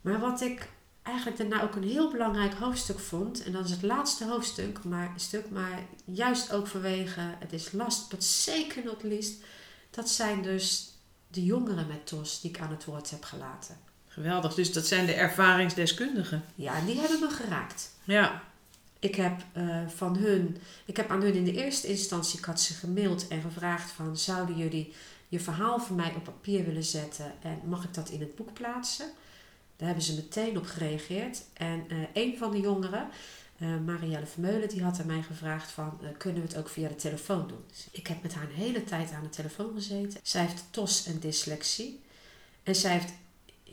Maar wat ik eigenlijk daarna ook een heel belangrijk hoofdstuk vond. En dat is het laatste hoofdstuk, maar, stuk, maar juist ook vanwege, het is last but zeker not least, dat zijn dus de jongeren met TOS die ik aan het woord heb gelaten. Geweldig, dus dat zijn de ervaringsdeskundigen. Ja, die hebben me geraakt. Ja. Ik heb uh, van hun, ik heb aan hun in de eerste instantie, ik had ze gemaild en gevraagd van, zouden jullie je verhaal voor mij op papier willen zetten en mag ik dat in het boek plaatsen? Daar hebben ze meteen op gereageerd. En uh, een van de jongeren, uh, Marielle Vermeulen, die had aan mij gevraagd van, kunnen we het ook via de telefoon doen? Dus ik heb met haar een hele tijd aan de telefoon gezeten. Zij heeft TOS en dyslexie. En zij heeft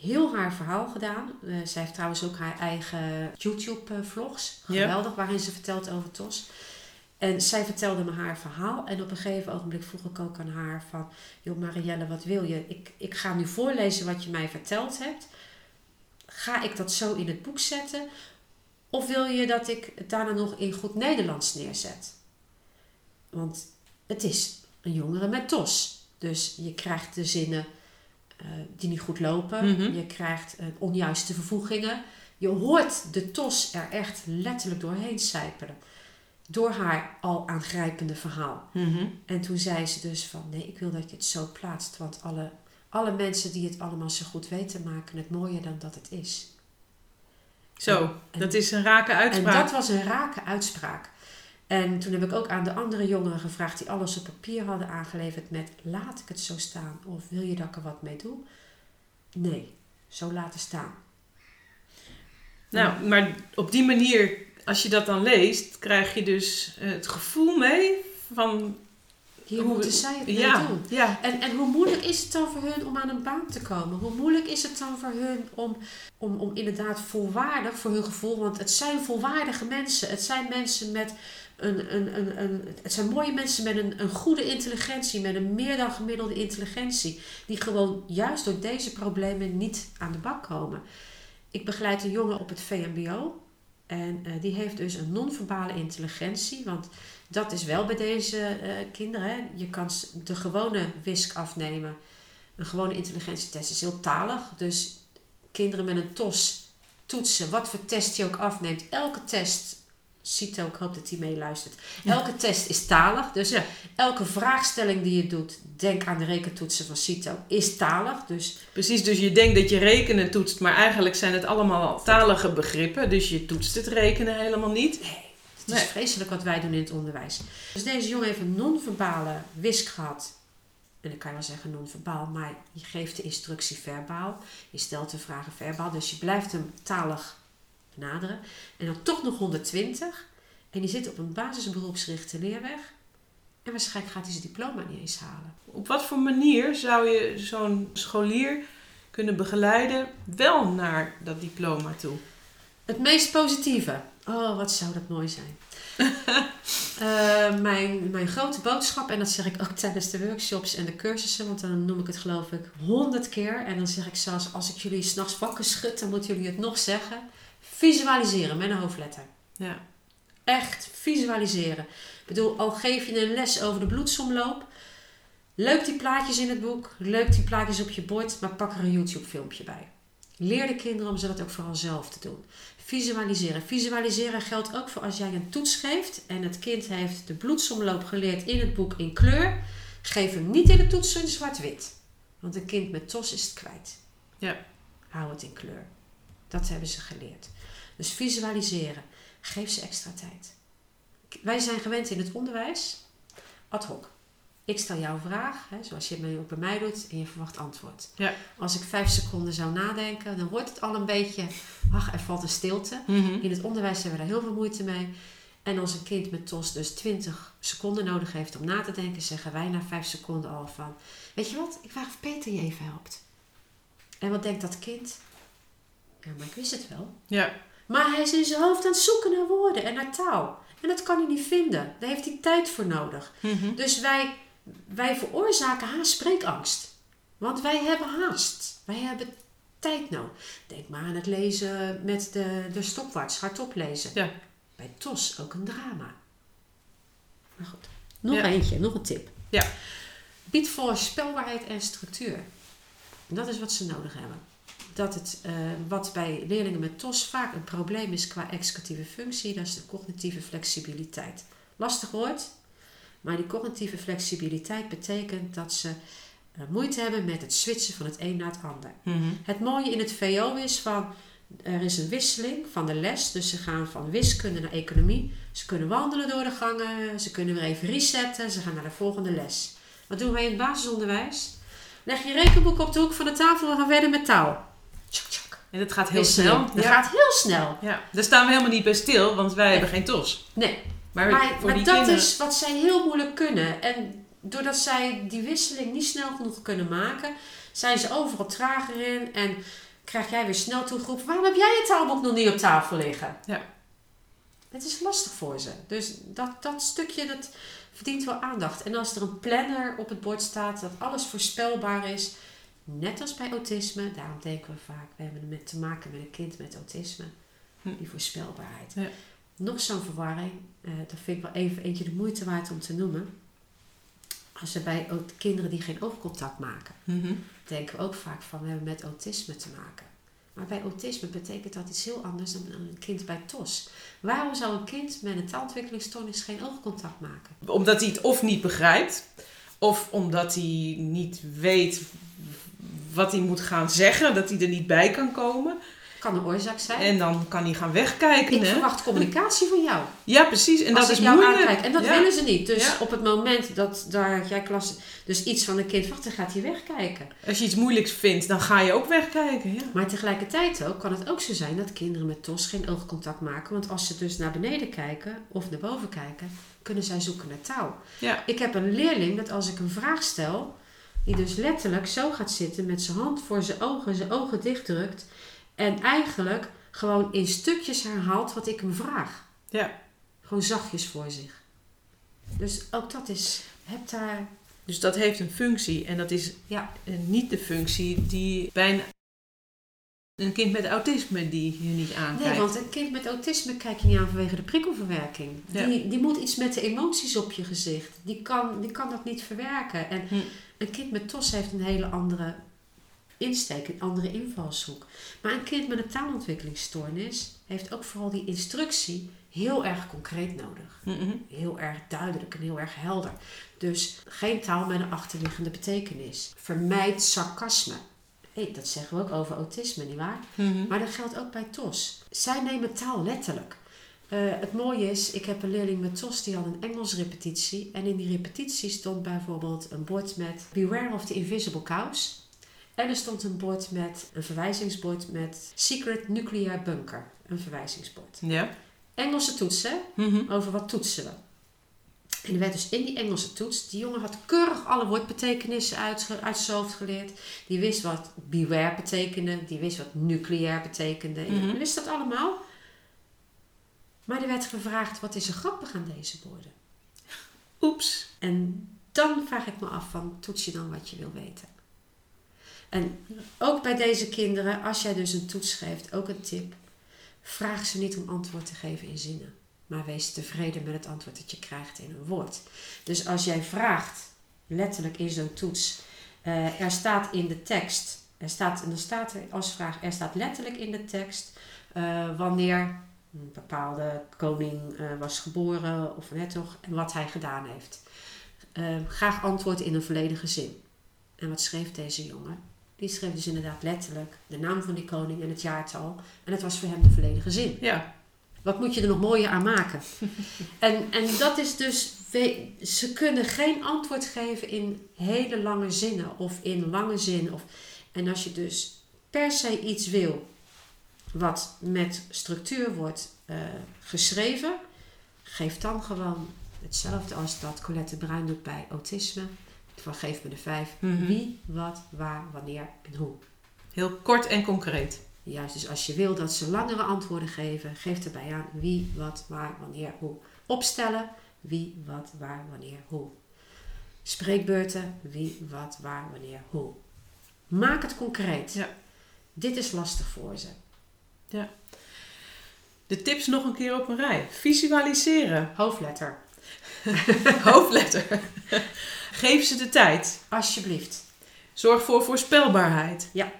heel haar verhaal gedaan. zij heeft trouwens ook haar eigen YouTube-vlogs. Geweldig, waarin ze vertelt over TOS. En zij vertelde me haar verhaal. En op een gegeven ogenblik vroeg ik ook aan haar van... Joh Marielle, wat wil je? Ik, ik ga nu voorlezen wat je mij verteld hebt. Ga ik dat zo in het boek zetten? Of wil je dat ik het daarna nog in goed Nederlands neerzet? Want het is een jongere met TOS. Dus je krijgt de zinnen uh, die niet goed lopen. Mm -hmm. Je krijgt uh, onjuiste vervoegingen. Je hoort de TOS er echt letterlijk doorheen sijpelen. Door haar al aangrijpende verhaal. Mm -hmm. En toen zei ze dus van nee, ik wil dat je het zo plaatst. Want alle, alle mensen die het allemaal zo goed weten maken het mooier dan dat het is. Zo, en, dat is een rake uitspraak. En dat was een rake uitspraak. En toen heb ik ook aan de andere jongeren gevraagd die alles op papier hadden aangeleverd met laat ik het zo staan of wil je dat ik er wat mee doe? Nee, zo laten staan. Nou, maar op die manier, als je dat dan leest, krijg je dus het gevoel mee van hier hoe, moeten zij het mee doen. Ja. En, en hoe moeilijk is het dan voor hun om aan een baan te komen? Hoe moeilijk is het dan voor hun om, om, om inderdaad volwaardig voor hun gevoel... want het zijn volwaardige mensen. Het zijn mensen met een... een, een, een het zijn mooie mensen met een, een goede intelligentie... met een meer dan gemiddelde intelligentie... die gewoon juist door deze problemen niet aan de bak komen. Ik begeleid een jongen op het VMBO... En uh, die heeft dus een non-verbale intelligentie. Want dat is wel bij deze uh, kinderen. Hè. Je kan de gewone WISC afnemen. Een gewone intelligentietest is heel talig. Dus kinderen met een TOS toetsen, wat voor test je ook afneemt. Elke test, Cito, ik hoop dat hij meeluistert. Elke test is talig. Dus ja. elke vraagstelling die je doet, denk aan de rekentoetsen van Cito, is talig. Dus Precies, dus je denkt dat je rekenen toetst, maar eigenlijk zijn het allemaal talige begrippen. Dus je toetst het rekenen helemaal niet. Nee. Het is nee. vreselijk wat wij doen in het onderwijs. Dus deze jongen heeft een non-verbale WISC gehad. En dan kan je wel zeggen non-verbaal, maar je geeft de instructie verbaal. Je stelt de vragen verbaal, dus je blijft hem talig benaderen. En dan toch nog 120. En die zit op een basisberoepsgerichte leerweg. En waarschijnlijk gaat hij zijn diploma niet eens halen. Op wat voor manier zou je zo'n scholier kunnen begeleiden wel naar dat diploma toe? Het meest positieve. Oh, wat zou dat mooi zijn. uh, mijn, mijn grote boodschap, en dat zeg ik ook tijdens de workshops en de cursussen, want dan noem ik het geloof ik honderd keer. En dan zeg ik zelfs, als ik jullie s'nachts wakker schud, dan moeten jullie het nog zeggen. Visualiseren met een hoofdletter. Ja. Echt visualiseren. Ik bedoel, al geef je een les over de bloedsomloop, leuk die plaatjes in het boek, leuk die plaatjes op je bord, maar pak er een YouTube filmpje bij. Leer de kinderen om ze dat ook vooral zelf te doen. Visualiseren. Visualiseren geldt ook voor als jij een toets geeft en het kind heeft de bloedsomloop geleerd in het boek in kleur. Geef hem niet in de toets in zwart-wit. Want een kind met TOS is het kwijt. Ja. Hou het in kleur. Dat hebben ze geleerd. Dus visualiseren. Geef ze extra tijd. Wij zijn gewend in het onderwijs ad hoc. Ik stel jou een vraag, hè, zoals je het ook bij mij doet, en je verwacht antwoord. Ja. Als ik vijf seconden zou nadenken, dan wordt het al een beetje, ach, er valt een stilte. Mm -hmm. In het onderwijs hebben we daar heel veel moeite mee. En als een kind met TOS dus 20 seconden nodig heeft om na te denken, zeggen wij na vijf seconden al van, weet je wat, ik vraag of Peter je even helpt. En wat denkt dat kind? Ja, maar ik wist het wel. Ja. Maar hij is in zijn hoofd aan het zoeken naar woorden en naar taal. En dat kan hij niet vinden. Daar heeft hij tijd voor nodig. Mm -hmm. Dus wij wij veroorzaken haast spreekangst. Want wij hebben haast. Wij hebben tijd nodig. Denk maar aan het lezen met de, de stopwatch, hardop lezen. Ja. Bij TOS ook een drama. Maar goed, nog Ja. eentje, nog een tip. Ja. Bied voorspelbaarheid en structuur. Dat is wat ze nodig hebben. Dat het, eh, wat bij leerlingen met TOS vaak een probleem is qua executieve functie, dat is de cognitieve flexibiliteit. Lastig woord, maar die cognitieve flexibiliteit betekent dat ze eh, moeite hebben met het switchen van het een naar het ander. Mhm. Het mooie in het VO is van er is een wisseling van de les. Dus ze gaan van wiskunde naar economie. Ze kunnen wandelen door de gangen. Ze kunnen weer even resetten. Ze gaan naar de volgende les. Wat doen wij in het basisonderwijs? Leg je rekenboek op de hoek van de tafel. We gaan verder met taal. En dat gaat heel snel. Dat ja. gaat heel snel. ja, daar staan we helemaal niet bij stil, want wij hebben geen tos. Nee, Maar, maar, voor maar die dat kinderen... is wat zij heel moeilijk kunnen. En doordat zij die wisseling niet snel genoeg kunnen maken, zijn ze overal trager in. En krijg jij weer snel toegeroepen: waarom heb jij je taalboek nog niet op tafel liggen? Ja. Het is lastig voor ze. Dus dat, dat stukje dat verdient wel aandacht. En als er een planner op het bord staat, dat alles voorspelbaar is. Net als bij autisme, daarom denken we vaak, we hebben met te maken met een kind met autisme. Hm. Die voorspelbaarheid. Ja. Nog zo'n verwarring, eh, dat vind ik wel even eentje de moeite waard om te noemen. Als we bij kinderen die geen oogcontact maken, Mhm. denken we ook vaak van we hebben met autisme te maken. Maar bij autisme betekent dat iets heel anders dan een kind bij TOS. Waarom zou een kind met een taalontwikkelingsstoornis geen oogcontact maken? Omdat hij het of niet begrijpt, of omdat hij niet weet wat hij moet gaan zeggen, dat hij er niet bij kan komen. Kan een oorzaak zijn. En dan kan hij gaan wegkijken. ik hè? verwacht communicatie van jou. Ja, precies. En als dat is jou moeilijk. aankijk. En dat Ja. willen ze niet. Dus Ja. op het moment dat daar jij klas dus iets van een kind verwacht, dan gaat hij wegkijken. Als je iets moeilijks vindt, dan ga je ook wegkijken. Ja. Maar tegelijkertijd ook kan het ook zo zijn dat kinderen met TOS geen oogcontact maken. Want als ze dus naar beneden kijken of naar boven kijken, kunnen zij zoeken naar touw. Ja. Ik heb een leerling dat als ik een vraag stel, die dus letterlijk zo gaat zitten met zijn hand voor zijn ogen, zijn ogen dichtdrukt. En eigenlijk gewoon in stukjes herhaalt wat ik hem vraag. Ja. Gewoon zachtjes voor zich. Dus ook dat is, heb daar, Dus dat heeft een functie. En dat is ja, eh, niet de functie die bij een, een kind met autisme die je niet aankijkt. Nee, want een kind met autisme kijk je niet aan vanwege de prikkelverwerking. Ja. Die, die moet iets met de emoties op je gezicht. Die kan, die kan dat niet verwerken. En Hm. Een kind met TOS heeft een hele andere insteek, een andere invalshoek. Maar een kind met een taalontwikkelingsstoornis heeft ook vooral die instructie heel erg concreet nodig. Mhm. Heel erg duidelijk en heel erg helder. Dus geen taal met een achterliggende betekenis. Vermijd sarcasme. Hey, dat zeggen we ook over autisme, nietwaar? Mhm. Maar dat geldt ook bij TOS. Zij nemen taal letterlijk. Eh, het mooie is, ik heb een leerling met TOS die had een Engels repetitie. En in die repetitie stond bijvoorbeeld een bord met Beware of the Invisible Cows. En er stond een bord met, een verwijzingsbord met Secret Nuclear Bunker. Een verwijzingsbord. Ja. Engelse toetsen, Mhm. over wat toetsen we. En er werd dus in die Engelse toets, die jongen had keurig alle woordbetekenissen uit, uit zijn hoofd geleerd. Die wist wat beware betekende, die wist wat nucleair betekende. Die wist dat allemaal. Maar er werd gevraagd, wat is er grappig aan deze woorden? Oeps. En dan vraag ik me af van, toets je dan wat je wil weten? En ook bij deze kinderen, als jij dus een toets geeft, ook een tip. Vraag ze niet om antwoord te geven in zinnen. Maar wees tevreden met het antwoord dat je krijgt in een woord. Dus als jij vraagt, letterlijk in zo'n toets, eh, er staat in de tekst, er staat, en dan staat er als vraag, er staat letterlijk in de tekst eh, wanneer een bepaalde koning eh, was geboren of net toch, en wat hij gedaan heeft. Eh, graag antwoord in een volledige zin. En wat schreef deze jongen? Die schreef dus inderdaad letterlijk de naam van die koning en het jaartal. En het was voor hem de volledige zin. Ja. Wat moet je er nog mooier aan maken? en, en dat is dus, we- ze kunnen geen antwoord geven in hele lange zinnen of in lange zin. Of, en als je dus per se iets wil wat met structuur wordt eh, geschreven, geef dan gewoon hetzelfde als dat Colette Bruin doet bij autisme. Van geef me de vijf. Mhm. Wie, wat, waar, wanneer en hoe. Heel kort en concreet. Juist, dus als je wil dat ze langere antwoorden geven, geef erbij aan wie, wat, waar, wanneer, hoe. Opstellen, wie, wat, waar, wanneer, hoe. Spreekbeurten, wie, wat, waar, wanneer, hoe. Maak het concreet. Ja. Dit is lastig voor ze. De tips nog een keer op een rij. Visualiseren. Hoofdletter, Hoofdletter. Geef ze de tijd. alsjeblieft. Zorg voor voorspelbaarheid. Ja.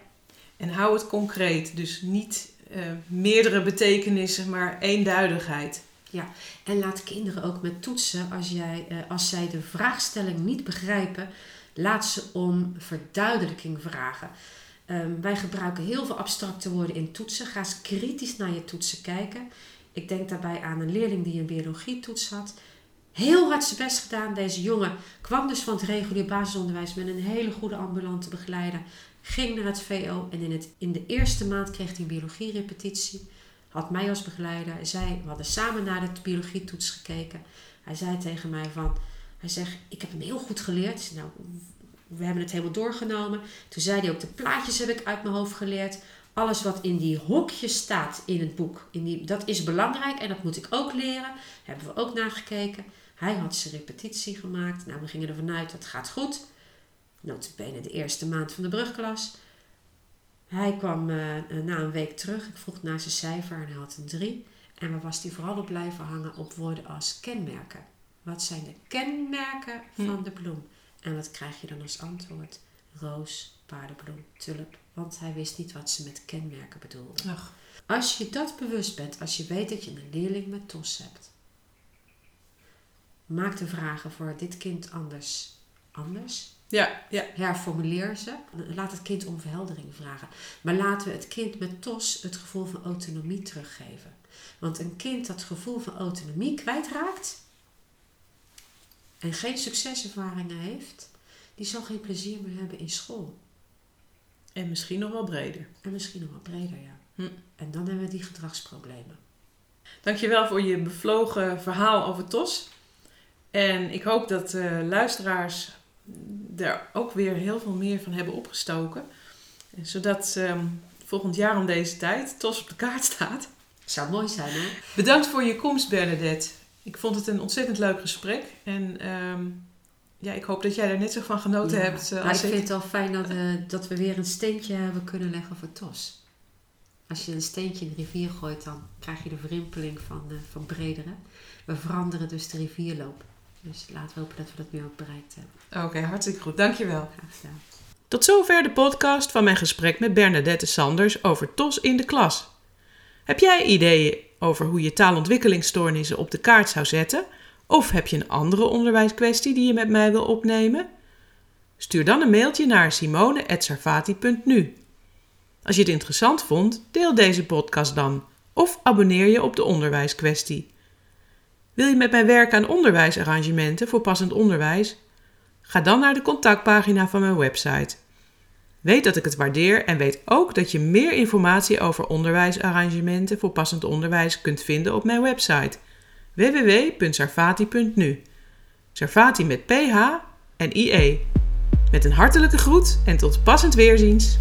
En hou het concreet. Dus niet uh, meerdere betekenissen, maar eenduidigheid. Ja, en laat kinderen ook met toetsen, als, jij, uh, als zij de vraagstelling niet begrijpen, laat ze om verduidelijking vragen. Um, wij gebruiken heel veel abstracte woorden in toetsen. Ga eens kritisch naar je toetsen kijken. Ik denk daarbij aan een leerling die een biologietoets had. Heel hard zijn best gedaan. Deze jongen kwam dus van het regulier basisonderwijs met een hele goede ambulante begeleider. Ging naar het VO en in, het, in de eerste maand kreeg hij een biologierepetitie. Had mij als begeleider. Zij, we hadden samen naar de biologietoets gekeken. Hij zei tegen mij van... Hij zegt, ik heb hem heel goed geleerd. Nou, we hebben het helemaal doorgenomen. Toen zei hij ook, de plaatjes heb ik uit mijn hoofd geleerd. Alles wat in die hokjes staat in het boek, in die, dat is belangrijk en dat moet ik ook leren. Hebben we ook naar gekeken. Hij had zijn repetitie gemaakt. Nou, we gingen ervan uit, dat gaat goed. Notabene de eerste maand van de brugklas. Hij kwam uh, na een week terug. Ik vroeg naar zijn cijfer en hij had een 3. En waar was hij vooral op blijven hangen op woorden als kenmerken. Wat zijn de kenmerken van hm. de bloem? En wat krijg je dan als antwoord? Roos, paardenbloem, tulp. Want hij wist niet wat ze met kenmerken bedoelde. Ach. Als je dat bewust bent, als je weet dat je een leerling met TOS hebt, maak de vragen voor dit kind anders. Anders? Ja, ja. Herformuleer ze. Laat het kind om verheldering vragen. Maar laten we het kind met TOS het gevoel van autonomie teruggeven. Want een kind dat het gevoel van autonomie kwijtraakt, en geen succeservaringen heeft, die zal geen plezier meer hebben in school. En misschien nog wel breder. En misschien nog wel breder, ja. Hm. En dan hebben we die gedragsproblemen. Dankjewel voor je bevlogen verhaal over TOS. En ik hoop dat uh, luisteraars er ook weer heel veel meer van hebben opgestoken. Zodat uh, volgend jaar om deze tijd TOS op de kaart staat. Zou mooi zijn, hè? Bedankt voor je komst, Bernadette. Ik vond het een ontzettend leuk gesprek. En ehm, ja, ik hoop dat jij er net zo van genoten hebt. Uh, als ik vind het wel fijn dat, uh, dat we weer een steentje hebben kunnen leggen voor TOS. Als je een steentje in de rivier gooit, dan krijg je de verrimpeling van, uh, van bredere. We veranderen dus de rivierloop. Dus laten we hopen dat we dat nu ook bereikt hebben. Oké, hartstikke goed. Dankjewel. Graag gedaan. Tot zover de podcast van mijn gesprek met Bernadette Sanders over TOS in de klas. Heb jij ideeën over hoe je taalontwikkelingsstoornissen op de kaart zou zetten? Of heb je een andere onderwijskwestie die je met mij wil opnemen? Stuur dan een mailtje naar simone.sarfati.nu. Als je het interessant vond, deel deze podcast dan of abonneer je op de onderwijskwestie. Wil je met mij werken aan onderwijsarrangementen voor passend onderwijs? Ga dan naar de contactpagina van mijn website Weet dat ik het waardeer en weet ook dat je meer informatie over onderwijsarrangementen voor passend onderwijs kunt vinden op mijn website www.sarfati.nu. Sarfati met PH en IE. Met een hartelijke groet en tot passend weerziens.